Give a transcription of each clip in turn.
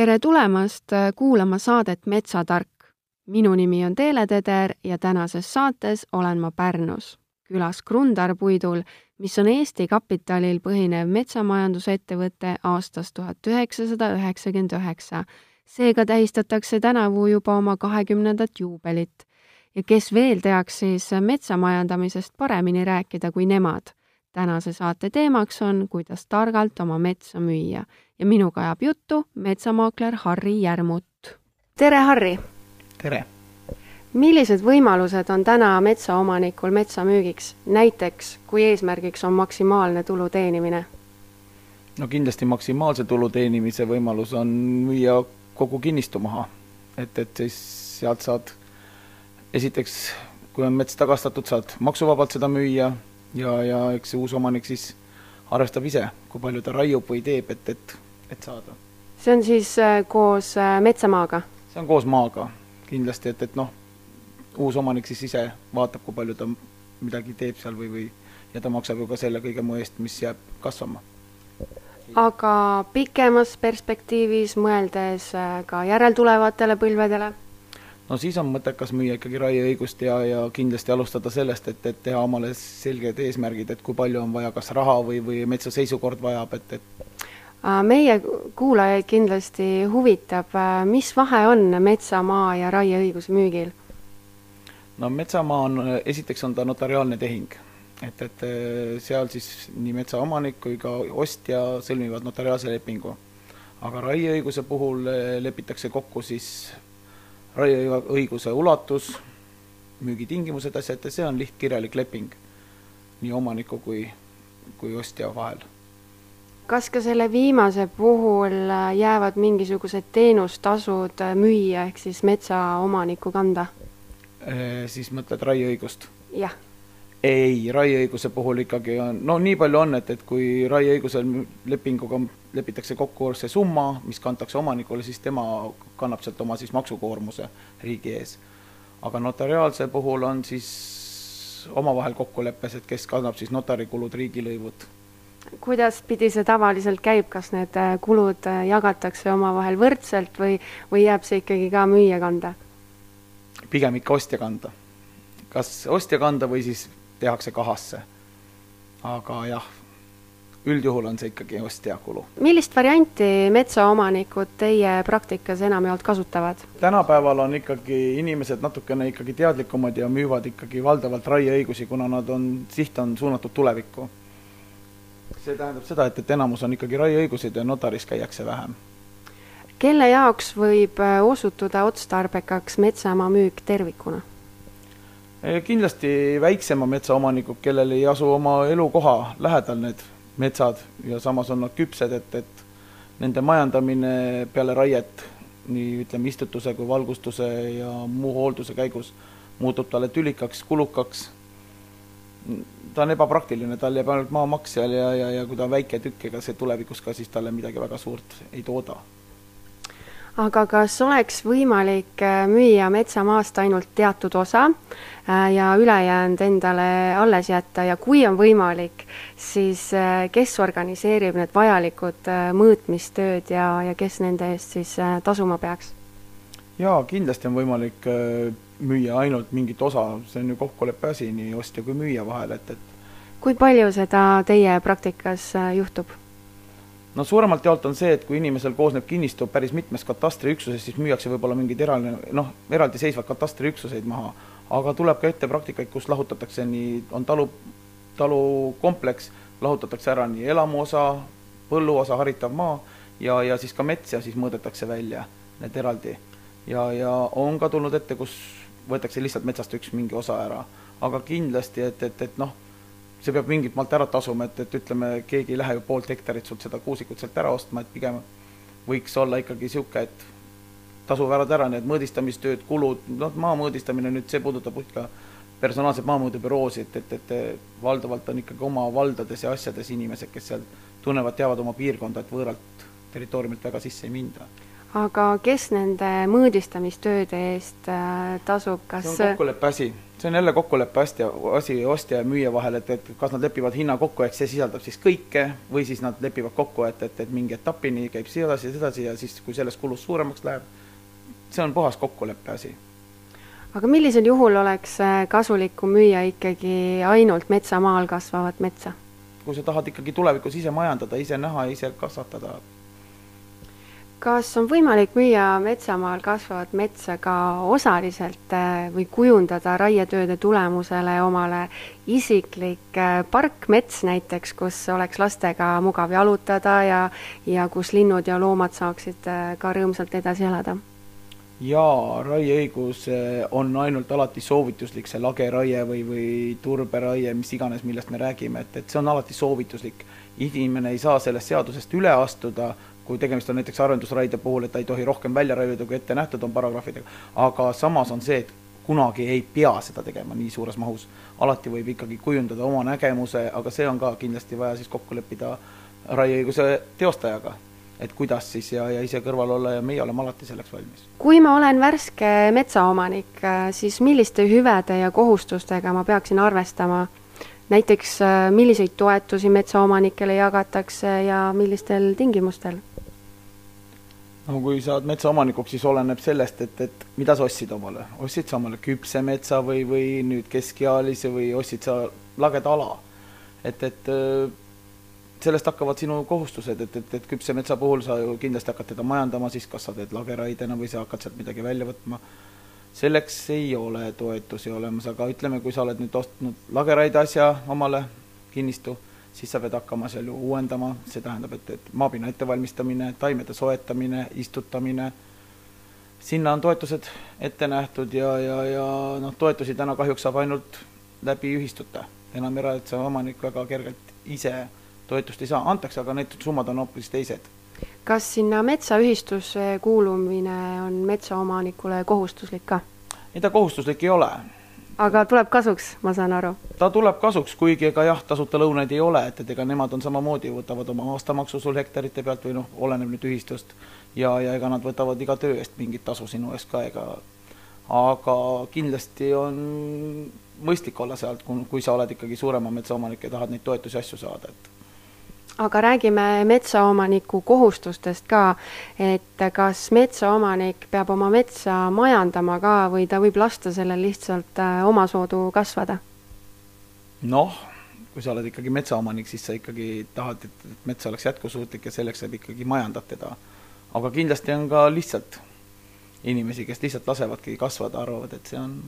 tere tulemast äh, kuulama saadet Metsatark. minu nimi on Teele Teder ja tänases saates olen ma Pärnus, külas Krundar puidul, mis on Eesti kapitalil põhinev metsamajandusettevõte aastast tuhat üheksasada üheksakümmend üheksa. seega tähistatakse tänavu juba oma kahekümnendat juubelit. ja kes veel teaks siis metsamajandamisest paremini rääkida kui nemad tänase saate teemaks on, kuidas targalt oma metsa müüa ja minuga ajab juttu metsamaakler Harri Järmut. tere, Harri! tere! millised võimalused on täna metsaomanikul metsa müügiks, näiteks kui eesmärgiks on maksimaalne tulu teenimine? no kindlasti maksimaalse tulu teenimise võimalus on müüa kogu kinnistu maha. et, et siis sealt saad, esiteks, kui on mets tagastatud, saad maksuvabalt seda müüa ja, ja eks see uus omanik siis arvestab ise, kui palju ta raiub või teeb, et, et, et saada. see on siis äh, koos äh, metsamaaga? see on koos maaga kindlasti, et, et noh, uus omanik siis ise vaatab, kui palju ta midagi teeb seal või, või ja ta maksab ju ka selle kõige muu eest, mis jääb kasvama. aga pikemas perspektiivis, mõeldes äh, ka järeltulevatele põlvedele no siis on mõttekas müüa ikkagi raieõigust ja, ja kindlasti alustada sellest, et, et teha omale selged eesmärgid, et kui palju on vaja kas raha või, või metsa seisukord vajab, et, et meie kuulajaid kindlasti huvitab, mis vahe on metsamaa ja raieõiguse müügil? no metsamaa on, esiteks on ta notariaalne tehing, et, et seal siis nii metsaomanik kui ka ostja sõlmivad notariaalse lepingu. aga raieõiguse puhul lepitakse kokku siis raieõiguse ulatus, müügitingimused, asjad ja see on lihtkirjalik leping nii omaniku kui, kui ostja vahel. kas ka selle viimase puhul jäävad mingisugused teenustasud müüja ehk siis metsaomaniku kanda? siis mõtled raieõigust? jah ei, raieõiguse puhul ikkagi on, no nii palju on, et, et kui raieõigusel lepinguga lepitakse kokku see summa, mis kantakse omanikule, siis tema kannab sealt oma siis maksukoormuse riigi ees. aga notariaalse puhul on siis omavahel kokkuleppes, et kes kannab siis notarikulud, riigilõivud. kuidas pidi see tavaliselt käib, kas need äh, kulud äh, jagatakse omavahel võrdselt või, või jääb see ikkagi ka müüja kanda? pigem ikka ostja kanda. kas ostja kanda või siis tehakse kahasse. aga jah, üldjuhul on see ikkagi ostja kulu. millist varianti metsaomanikud teie praktikas enamjaolt kasutavad? tänapäeval on ikkagi inimesed natukene ikkagi teadlikumad ja müüvad ikkagi valdavalt raieõigusi, kuna nad on, siht on suunatud tulevikku. see tähendab seda, et, et enamus on ikkagi raieõigused ja notaris käiakse vähem. kelle jaoks võib osutuda otstarbekaks metsamaa müük tervikuna? Eh, kindlasti väiksema metsaomanikud, kellel ei asu oma elukoha lähedal need metsad ja samas on nad küpsed, et, et nende majandamine peale raiet nii ütleme, istutuse kui valgustuse ja muu hoolduse käigus muutub talle tülikaks, kulukaks. ta on ebapraktiline, tal jääb ainult maamaks seal ja, ja, ja kui ta on väike tükk, ega see tulevikus ka siis talle midagi väga suurt ei tooda aga kas oleks võimalik äh, müüa metsamaast ainult teatud osa äh, ja ülejäänud endale alles jätta ja kui on võimalik, siis äh, kes organiseerib need vajalikud mõõtmistööd ja, ja kes nende eest siis tasuma peaks? jaa, kindlasti on võimalik müüa ainult mingit osa, see on ju kokkuleppe asi nii ostja kui müüja vahel, et, et kui palju seda teie praktikas juhtub? No suuremalt jaolt on see, et kui inimesel koosneb kinnistu päris mitmest katastriüksusest, siis müüakse võib-olla mingeid eraldi, noh, eraldiseisvad katastriüksuseid maha. aga tuleb ka ette praktikaid, kus lahutatakse nii, on talu, talukompleks, lahutatakse ära nii elamuosa, põlluosa, haritav maa ja, ja siis ka mets ja siis mõõdetakse välja need eraldi. ja, ja on ka tulnud ette, kus võetakse lihtsalt metsast üks mingi osa ära, aga kindlasti, et, et, et noh see peab mingilt maalt ära tasuma, et, et ütleme, keegi ei lähe ju poolt hektarit sult seda kuusikut sealt ära ostma, et pigem võiks olla ikkagi niisugune, et tasuvad ära need mõõdistamistööd, kulud, noh, maa mõõdistamine nüüd, see puudutab ikka personaalseid maamõõdebüroosid, et, et, et valdavalt on ikkagi oma valdades ja asjades inimesed, kes seal tunnevad, teavad oma piirkonda, et võõralt territooriumilt väga sisse ei minda. aga kes nende mõõdistamistööde eest äh, tasub, kas see on kokkuleppe asi see on jälle kokkuleppe asja, asi ostja ja müüja vahel, et, et kas nad lepivad hinna kokku, ehk see sisaldab siis kõike, või siis nad lepivad kokku, et, et, et mingi etapini käib see edasi ja sedasi ja siis, kui sellest kulust suuremaks läheb, see on puhas kokkuleppe asi. aga millisel juhul oleks äh, kasulikum müüa ikkagi ainult metsamaal kasvavat metsa? kui sa tahad ikkagi tulevikus ise majandada, ise näha, ise kasvatada, kas on võimalik müüa metsamaal kasvavat metsa ka osaliselt äh, või kujundada raietööde tulemusele omale isiklik äh, parkmets näiteks, kus oleks lastega mugav jalutada ja, ja kus linnud ja loomad saaksid äh, ka rõõmsalt edasi elada? jaa, raieõigus on ainult alati soovituslik, see lageraie või, või turberaie, mis iganes, millest me räägime, et, et see on alati soovituslik. inimene ei saa sellest seadusest üle astuda kui tegemist on näiteks arendusraide puhul, et ta ei tohi rohkem välja raiuda, kui ette nähtud on paragrahvidega, aga samas on see, et kunagi ei pea seda tegema nii suures mahus. alati võib ikkagi kujundada oma nägemuse, aga see on ka kindlasti vaja siis kokku leppida raieõiguse teostajaga, et kuidas siis ja, ja ise kõrval olla ja meie oleme alati selleks valmis. kui ma olen värske metsaomanik, siis milliste hüvede ja kohustustega ma peaksin arvestama? näiteks milliseid toetusi metsaomanikele jagatakse ja millistel tingimustel? No kui sa oled metsaomanikuks, siis oleneb sellest, et, et mida sa ostsid omale. ostsid sa omale küpse metsa või, või nüüd keskealise või ostsid sa lageda ala. et, et äh, sellest hakkavad sinu kohustused, et, et, et küpse metsa puhul sa ju kindlasti hakkad teda majandama, siis kas sa teed lageraidena või sa hakkad sealt midagi välja võtma. selleks ei ole toetusi olemas, aga ütleme, kui sa oled nüüd ostnud lageraide asja omale, kinnistu siis sa pead hakkama seal ju uuendama, see tähendab, et, et maapinna ettevalmistamine, taimede soetamine, istutamine, sinna on toetused ette nähtud ja, ja, ja noh, toetusi täna kahjuks saab ainult läbi ühistute. enam erametsaomanik väga kergelt ise toetust ei saa, antakse, aga need summad on hoopis teised. kas sinna metsaühistusse kuulumine on metsaomanikule kohustuslik ka? ei, ta kohustuslik ei ole aga tuleb kasuks, ma saan aru? ta tuleb kasuks, kuigi ega jah, tasuta lõunaid ei ole, et, et ega nemad on samamoodi, võtavad oma aastamaksu sul hektarite pealt või noh, oleneb nüüd ühistust, ja, ja ega nad võtavad iga töö eest mingit tasu sinu eest ka, ega aga kindlasti on mõistlik olla sealt, kui sa oled ikkagi suurema metsaomanik ja tahad neid toetusi, asju saada, et aga räägime metsaomaniku kohustustest ka, et kas metsaomanik peab oma metsa majandama ka või ta võib lasta sellel lihtsalt äh, omasoodu kasvada? noh, kui sa oled ikkagi metsaomanik, siis sa ikkagi tahad, et mets oleks jätkusuutlik ja selleks sa ikkagi majandad teda. aga kindlasti on ka lihtsalt inimesi, kes lihtsalt lasevadki kasvada, arvavad, et see on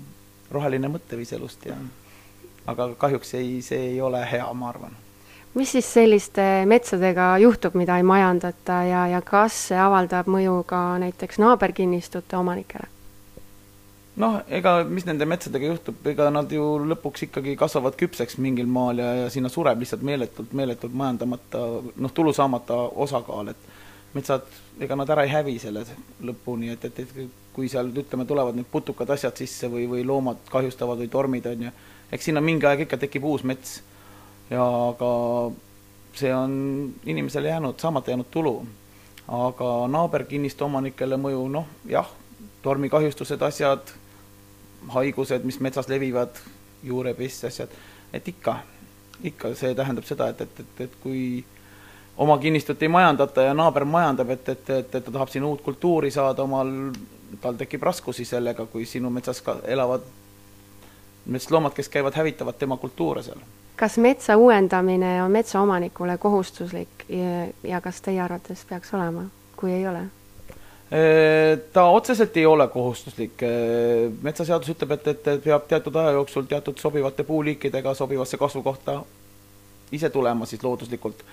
roheline mõtteviis elust ja aga kahjuks ei, see ei ole hea, ma arvan mis siis selliste metsadega juhtub, mida ei majandata ja, ja kas see avaldab mõju ka näiteks naaberkinnistute omanikele? noh, ega mis nende metsadega juhtub, ega nad ju lõpuks ikkagi kasvavad küpseks mingil maal ja, ja sinna sureb lihtsalt meeletult, meeletult majandamata, noh, tulu saamata osakaal, et metsad, ega nad ära ei hävi selle lõpuni, et, et, et kui seal ütleme, tulevad need putukad asjad sisse või, või loomad kahjustavad või tormid, on ju, eks sinna mingi aeg ikka tekib uus mets ja aga see on inimesele jäänud, saamata jäänud tulu. aga naaberkinnistu omanikele mõju, noh jah, tormikahjustused, asjad, haigused, mis metsas levivad, juurepest, asjad, et ikka, ikka see tähendab seda, et, et, et, et kui oma kinnistut ei majandata ja naaber majandab, et, et, et, et ta tahab siin uut kultuuri saada omal, tal tekib raskusi sellega, kui sinu metsas ka elavad metsloomad, kes käivad, hävitavad tema kultuure seal kas metsa uuendamine on metsaomanikule kohustuslik ja, ja kas teie arvates peaks olema, kui ei ole? Ta otseselt ei ole kohustuslik, metsaseadus ütleb, et, et peab teatud aja jooksul teatud sobivate puuliikidega sobivasse kasvukohta ise tulema siis looduslikult.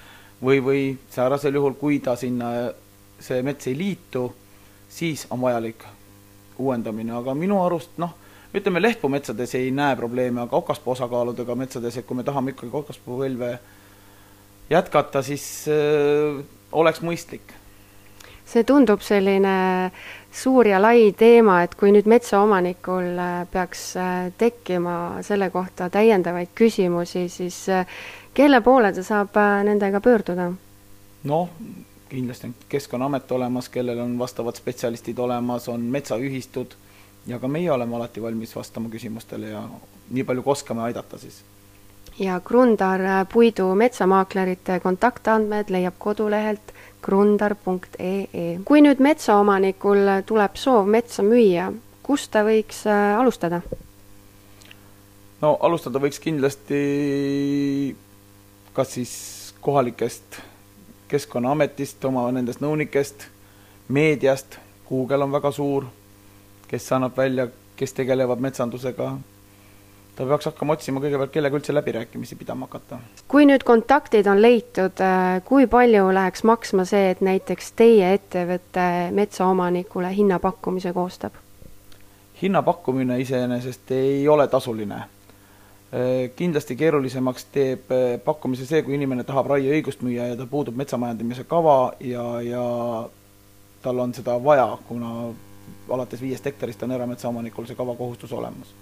Või, või säärasel juhul, kui ta sinna, see mets ei liitu, siis on vajalik uuendamine, aga minu arust noh, ütleme, lehtpuumetsades ei näe probleemi, aga okaspuu osakaaludega metsades, et kui me tahame ikkagi okaspuupõlve jätkata, siis äh, oleks mõistlik. see tundub selline suur ja lai teema, et kui nüüd metsaomanikul äh, peaks äh, tekkima selle kohta täiendavaid küsimusi, siis kelle poole ta saab nendega pöörduda? noh, kindlasti on Keskkonnaamet olemas, kellel on vastavad spetsialistid olemas, on metsaühistud ja ka meie oleme alati valmis vastama küsimustele ja nii palju kui oskame aidata siis. ja Krundar puidu metsamaaklerite kontaktandmed leiab kodulehelt krundar.ee. kui nüüd metsaomanikul tuleb soov metsa müüa, kust ta võiks äh, alustada? no alustada võiks kindlasti kas siis kohalikest Keskkonnaametist, oma nendest nõunikest, meediast, Google on väga suur, kes annab välja, kes tegelevad metsandusega. ta peaks hakkama otsima kõigepealt, kellega üldse läbirääkimisi pidama hakata. kui nüüd kontaktid on leitud, äh, kui palju läheks maksma see, et näiteks teie ettevõte metsaomanikule hinnapakkumise koostab? hinnapakkumine iseenesest ei ole tasuline Äh, kindlasti keerulisemaks teeb äh, pakkumise see, kui inimene tahab raieõigust müüa ja tal puudub metsamajandamise kava ja, ja tal on seda vaja, kuna alates viiest hektarist on erametsaomanikul see kavakohustus olemas.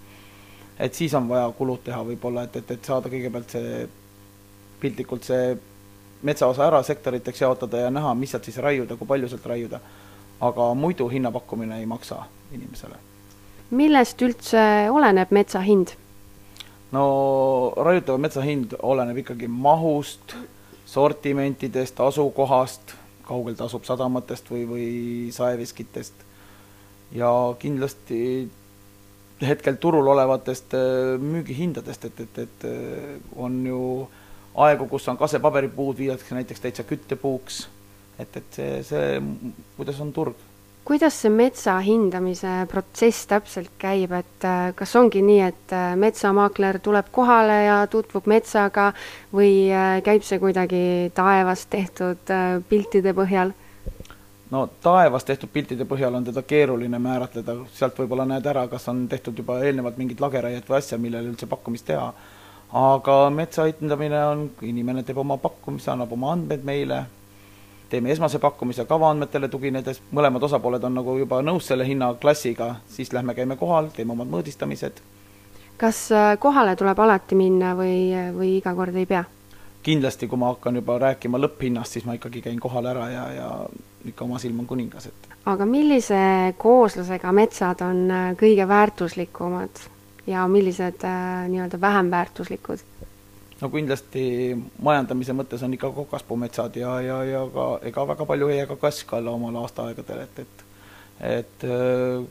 et siis on vaja kulud teha võib-olla, et, et, et saada kõigepealt see, piltlikult see metsaosa ära sektoriteks jaotada ja näha, mis sealt siis raiuda, kui palju sealt raiuda. aga muidu hinnapakkumine ei maksa inimesele. millest üldse oleneb metsa hind? no raiutava metsa hind oleneb ikkagi mahust, sortimentidest, asukohast, kaugel ta asub sadamatest või, või saeveskitest ja kindlasti hetkel turul olevatest äh, müügihindadest, et, et, et äh, on ju aegu, kus on kasepaberipuud, viiakse näiteks täitsa küttepuuks, et, et see, see, kuidas on turg? Kuidas see metsa hindamise protsess täpselt käib, et äh, kas ongi nii, et metsamaakler tuleb kohale ja tutvub metsaga või käib see kuidagi taevas tehtud piltide põhjal? No taevas tehtud piltide põhjal on teda keeruline määratleda, sealt võib-olla näed ära, kas on tehtud juba eelnevalt mingit lageraiet või asja, millele üldse pakkumist teha. aga metsa hindamine on, inimene teeb oma pakkumise, annab oma andmed meile teeme esmase pakkumise kavaandmetele tuginedes, mõlemad osapooled on nagu juba nõus selle hinnaklassiga, siis lähme käime kohal, teeme omad mõõdistamised. kas äh, kohale tuleb alati minna või, või iga kord ei pea? kindlasti, kui ma hakkan juba rääkima lõpphinnast, siis ma ikkagi käin kohal ära ja, ja ikka oma silm on kuningas, et. aga millise kooslusega metsad on äh, kõige väärtuslikumad ja millised äh, nii-öelda vähem väärtuslikud? no kindlasti majandamise mõttes on ikka kokaspuumetsad ja, ja, ja ka ega väga palju jää ka kask alla omal aastaaegadel, et, et et äh,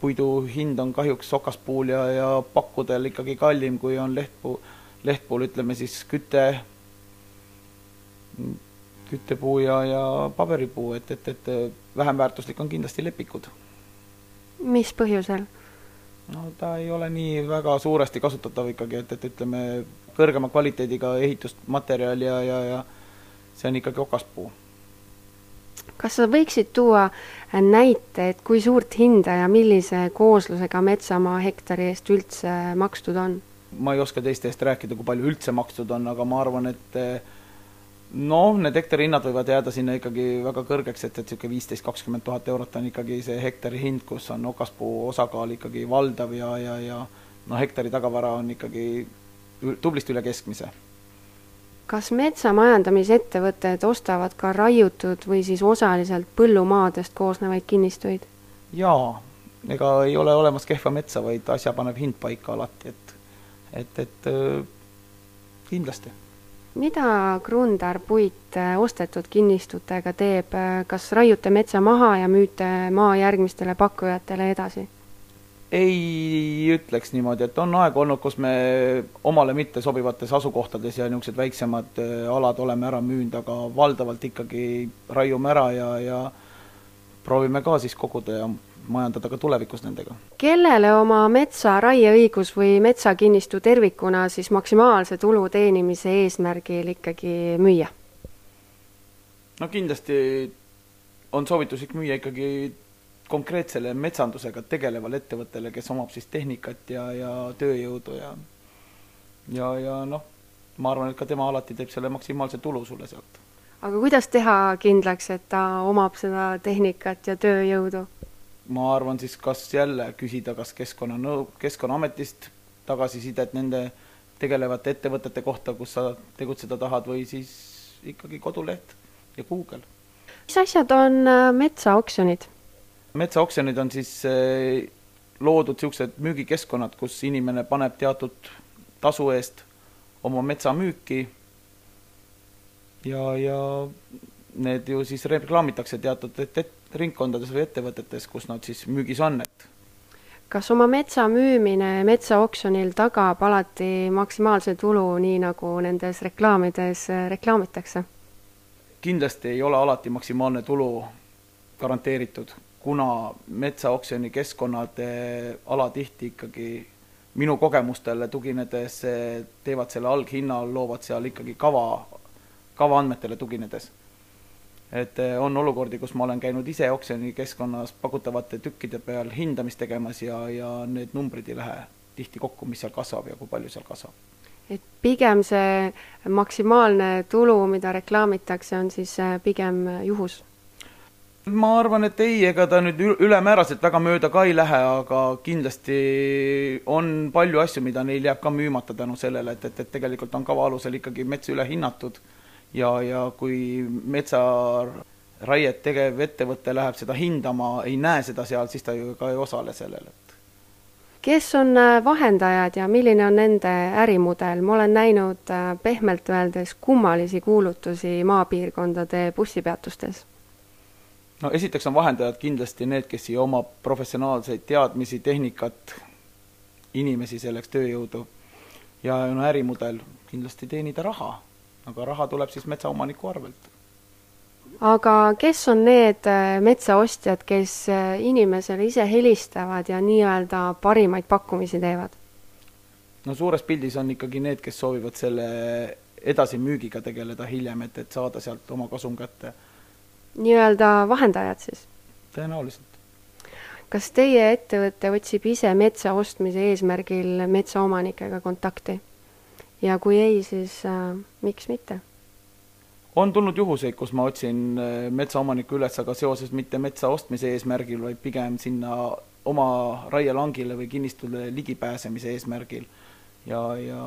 puidu hind on kahjuks okaspuul ja, ja pakkudel ikkagi kallim, kui on lehtpuu, lehtpuul ütleme siis küte, küttepuu ja, ja paberipuu, et, et, et vähem väärtuslik on kindlasti lepikud. mis põhjusel? no ta ei ole nii väga suuresti kasutatav ikkagi, et, et ütleme, kõrgema kvaliteediga ehitusmaterjal ja, ja, ja see on ikkagi okaspuu. kas sa võiksid tuua näite, et kui suurt hinda ja millise kooslusega metsamaa hektari eest üldse makstud on? ma ei oska teiste eest rääkida, kui palju üldse makstud on, aga ma arvan, et noh, need hektari hinnad võivad jääda sinna ikkagi väga kõrgeks, et, et niisugune viisteist, kakskümmend tuhat eurot on ikkagi see hektari hind, kus on okaspuu osakaal ikkagi valdav ja, ja, ja no hektari tagavara on ikkagi tublisti üle keskmise. kas metsamajandamisettevõtted ostavad ka raiutud või siis osaliselt põllumaadest koosnevaid kinnistuid? jaa, ega ei ole olemas kehva metsa, vaid asja paneb hind paika alati, et, et, et kindlasti. Mida Krundar puit ostetud kinnistutega teeb, kas raiute metsa maha ja müüte maa järgmistele pakkujatele edasi? ei ütleks niimoodi, et on aeg olnud, kus me omale mitte sobivates asukohtades ja niisugused väiksemad äh, alad oleme ära müünud, aga valdavalt ikkagi raiume ära ja, ja proovime ka siis koguda ja majandada ka tulevikus nendega. kellele oma metsa raieõigus või metsakinnistu tervikuna siis maksimaalse tulu teenimise eesmärgil ikkagi müüa? no kindlasti on soovituslik müüa ikkagi konkreetsele metsandusega tegelevale ettevõttele, kes omab siis tehnikat ja, ja tööjõudu ja ja, ja noh, ma arvan, et ka tema alati teeb selle maksimaalse tulu sulle sealt. aga kuidas teha kindlaks, et ta omab seda tehnikat ja tööjõudu? Ma arvan siis, kas jälle küsida, kas keskkonnanõu-, Keskkonnaametist tagasisidet nende tegelevate ettevõtete kohta, kus sa tegutseda tahad, või siis ikkagi koduleht ja Google mis asjad on äh, metsaoksjonid? metsaoksjonid on siis äh, loodud niisugused müügikeskkonnad, kus inimene paneb teatud tasu eest oma metsa müüki ja, ja need ju siis reklaamitakse teatud et, et, ringkondades või ettevõtetes, kus nad siis müügis on, et kas oma metsa müümine metsaoksjonil tagab alati maksimaalse tulu, nii nagu nendes reklaamides äh, reklaamitakse? kindlasti ei ole alati maksimaalne tulu garanteeritud, kuna metsaoksjoni keskkonnad alatihti ikkagi minu kogemustele tuginedes teevad selle alghinna, loovad seal ikkagi kava, kavaandmetele tuginedes et eh, on olukordi, kus ma olen käinud ise oksjonikeskkonnas pakutavate tükkide peal hindamist tegemas ja, ja need numbrid ei lähe tihti kokku, mis seal kasvab ja kui palju seal kasvab. et pigem see maksimaalne tulu, mida reklaamitakse, on siis eh, pigem juhus? ma arvan, et ei, ega ta nüüd ülemääraselt väga mööda ka ei lähe, aga kindlasti on palju asju, mida neil jääb ka müümata tänu sellele, et, et, et tegelikult on kava alusel ikkagi mets ülehinnatud ja, ja kui metsaraiet tegev ettevõte läheb seda hindama, ei näe seda seal, siis ta ju ka ei osale sellel, et kes on äh, vahendajad ja milline on nende ärimudel, ma olen näinud äh, pehmelt öeldes kummalisi kuulutusi maapiirkondade bussipeatustes. no esiteks on vahendajad kindlasti need, kes ei oma professionaalseid teadmisi, tehnikat, inimesi selleks, tööjõudu. Ja no ärimudel kindlasti teenida raha aga raha tuleb siis metsaomaniku arvelt. aga kes on need äh, metsaostjad, kes äh, inimesele ise helistavad ja nii-öelda parimaid pakkumisi teevad? no suures pildis on ikkagi need, kes soovivad selle edasimüügiga tegeleda hiljem, et, et saada sealt oma kasum kätte. nii-öelda vahendajad siis? tõenäoliselt. kas teie ettevõte otsib ise metsa ostmise eesmärgil metsaomanikega kontakti? Ja kui ei, siis äh, miks mitte? on tulnud juhuseid, kus ma otsin äh, metsaomaniku üles, aga seoses mitte metsa ostmise eesmärgil, vaid pigem sinna oma raielangile või kinnistule ligipääsemise eesmärgil. ja, ja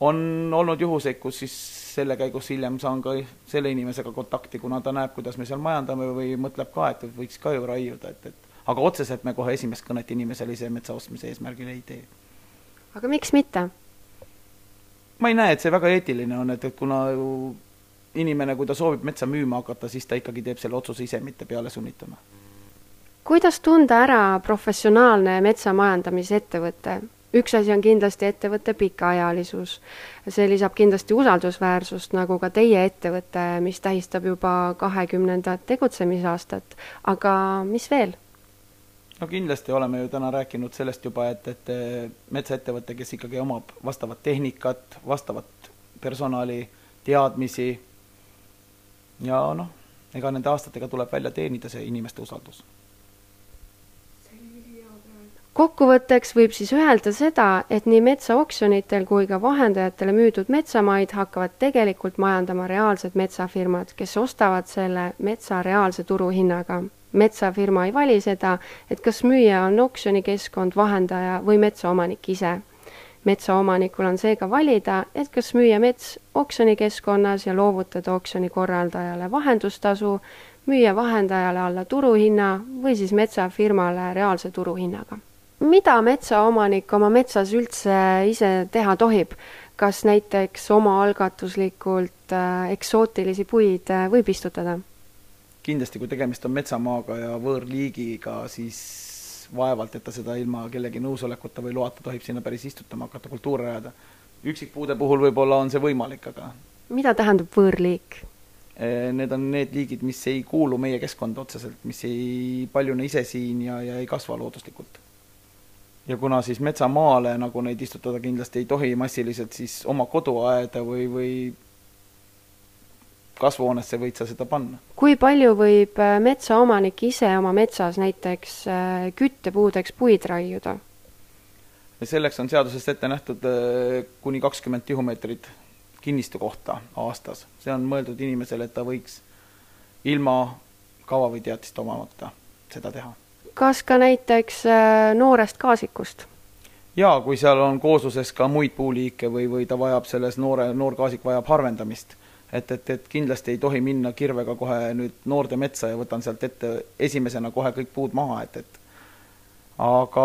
on olnud juhuseid, kus siis selle käigus hiljem saan ka selle inimesega kontakti, kuna ta näeb, kuidas me seal majandame või mõtleb ka, et võiks ka ju raiuda, et, et aga otseselt me kohe esimest kõnet inimesele ise metsa ostmise eesmärgil ei tee. aga miks mitte? Ma ei näe, et see väga eetiline on, et, et kuna inimene, kui ta soovib metsa müüma hakata, siis ta ikkagi teeb selle otsuse ise, mitte pealesunnituna. kuidas tunda ära professionaalne metsamajandamisettevõte? üks asi on kindlasti ettevõtte pikaealisus, see lisab kindlasti usaldusväärsust, nagu ka teie ettevõte, mis tähistab juba kahekümnendat tegutsemisaastat, aga mis veel? No kindlasti oleme ju täna rääkinud sellest juba, et, et metsaettevõte, kes ikkagi omab vastavat tehnikat, vastavat personali, teadmisi ja noh, ega nende aastatega tuleb välja teenida see inimeste usaldus. kokkuvõtteks võib siis öelda seda, et nii metsaoksjonitel kui ka vahendajatele müüdud metsamaid hakkavad tegelikult majandama reaalsed metsafirmad, kes ostavad selle metsa reaalse turuhinnaga metsafirma ei vali seda, et kas müüja on oksjonikeskkond, vahendaja või metsaomanik ise. metsaomanikul on seega valida, et kas müüa mets oksjonikeskkonnas ja loovutada oksjoni korraldajale vahendustasu, müüa vahendajale alla turuhinna või siis metsafirmale reaalse turuhinnaga. mida metsaomanik oma metsas üldse ise teha tohib? kas näiteks omaalgatuslikult äh, eksootilisi puid äh, võib istutada? Kindlasti, kui tegemist on metsamaaga ja võõrliigiga, siis vaevalt, et ta seda ilma kellegi nõusolekuta või loata tohib sinna päris istutama hakata, kultuure rajada. üksikpuude puhul võib-olla on see võimalik, aga mida tähendab võõrliik? Eh, need on need liigid, mis ei kuulu meie keskkonda otseselt, mis ei paljune ise siin ja, ja ei kasva looduslikult. ja kuna siis metsamaale nagu neid istutada kindlasti ei tohi massiliselt, siis oma koduaeda või, või kasvuhoonesse võid sa seda panna. kui palju võib äh, metsaomanik ise oma metsas näiteks äh, küttepuudeks puid raiuda? selleks on seadusest ette nähtud äh, kuni kakskümmend tihumeetrit kinnistu kohta aastas. see on mõeldud inimesele, et ta võiks ilma kava või teatist omamata seda teha. kas ka näiteks noorest kaasikust? jaa, kui seal on koosluses ka muid puuliike või, või ta vajab selles noore, noor kaasik vajab harvendamist et, et, et kindlasti ei tohi minna kirvega kohe nüüd noorde metsa ja võtan sealt ette esimesena kohe kõik puud maha, et, et aga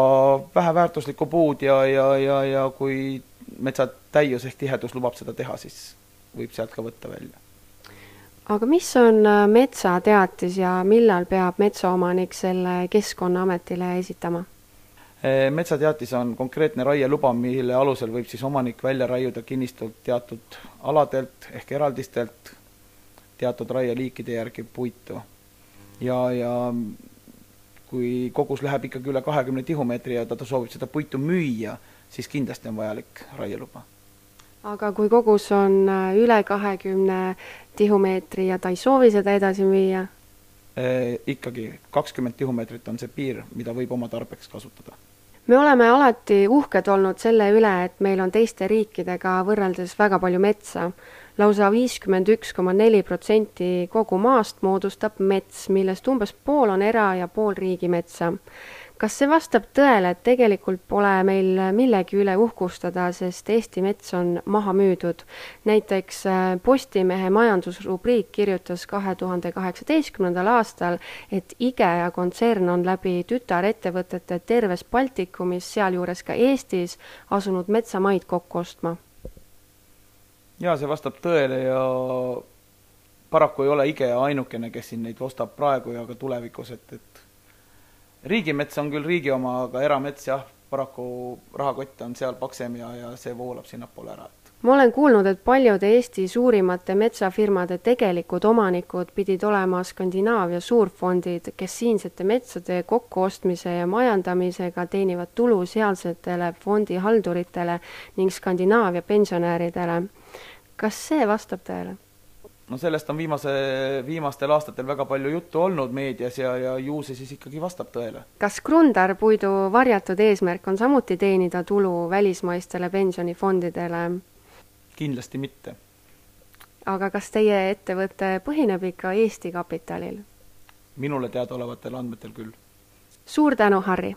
väheväärtuslikku puud ja, ja, ja, ja kui metsa täius ehk tihedus lubab seda teha, siis võib sealt ka võtta välja. aga mis on äh, metsateatis ja millal peab metsaomanik selle Keskkonnaametile esitama? Äh, metsateatis on konkreetne raieluba, mille alusel võib siis omanik välja raiuda kinnistult teatud aladelt ehk eraldistelt teatud raieliikide järgi puitu. ja, ja kui kogus läheb ikkagi üle kahekümne tihumeetri ja ta, ta soovib seda puitu müüa, siis kindlasti on vajalik raieluba. aga kui kogus on äh, üle kahekümne tihumeetri ja ta ei soovi seda edasi müüa? Eh, ikkagi kakskümmend tihumeetrit on see piir, mida võib oma tarbeks kasutada me oleme alati uhked olnud selle üle, et meil on teiste riikidega võrreldes väga palju metsa lausa viiskümmend üks koma neli protsenti kogu maast moodustab mets, millest umbes pool on era- ja pool riigimetsa. Kas see vastab tõele, et tegelikult pole meil millegi üle uhkustada, sest Eesti mets on maha müüdud? näiteks äh, Postimehe majandusrubriik kirjutas kahe tuhande kaheksateistkümnendal aastal, et IKEA kontsern on läbi tütarettevõtete terves Baltikumis, sealjuures ka Eestis, asunud metsamaid kokku ostma jaa, see vastab tõele ja paraku ei ole IKEA ainukene, kes siin neid ostab praegu ja ka tulevikus, et, et riigimets on küll riigi oma, aga eramets jah, paraku rahakott on seal paksem ja, ja see voolab sinnapoole ära, ma olen kuulnud, et paljude Eesti suurimate metsafirmade tegelikud omanikud pidid olema Skandinaavia suurfondid, kes siinsete metsade kokkuostmise ja majandamisega teenivad tulu sealsetele fondihalduritele ning Skandinaavia pensionäridele kas see vastab tõele? No sellest on viimase, viimastel aastatel väga palju juttu olnud meedias ja, ja ju see siis ikkagi vastab tõele. kas Krundar puidu varjatud eesmärk on samuti teenida tulu välismaistele pensionifondidele? kindlasti mitte. aga kas teie ettevõte põhineb ikka Eesti kapitalil? minule teadaolevatel andmetel küll. suur tänu, Harri!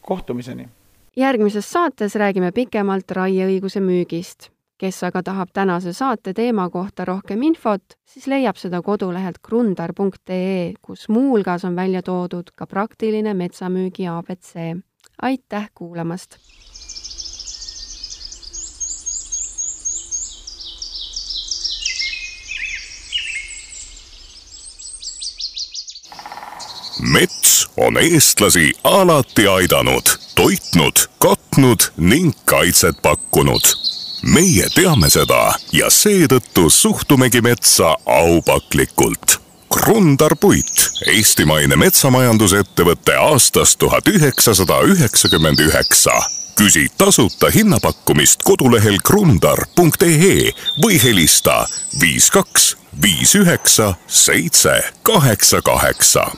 kohtumiseni! järgmises saates räägime pikemalt raieõiguse müügist kes aga tahab tänase saate teema kohta rohkem infot, siis leiab seda kodulehelt krundar.ee, kus muuhulgas on välja toodud ka praktiline metsamüügi abc. aitäh kuulamast! mets on eestlasi alati aidanud, toitnud, katnud ning kaitset pakkunud meie teame seda ja seetõttu suhtumegi metsa aupaklikult. Krundar Puit, eestimaine metsamajandusettevõte aastast tuhat üheksasada üheksakümmend üheksa. küsi tasuta hinnapakkumist kodulehel krundar.ee või helista viis kaks viis üheksa seitse kaheksa kaheksa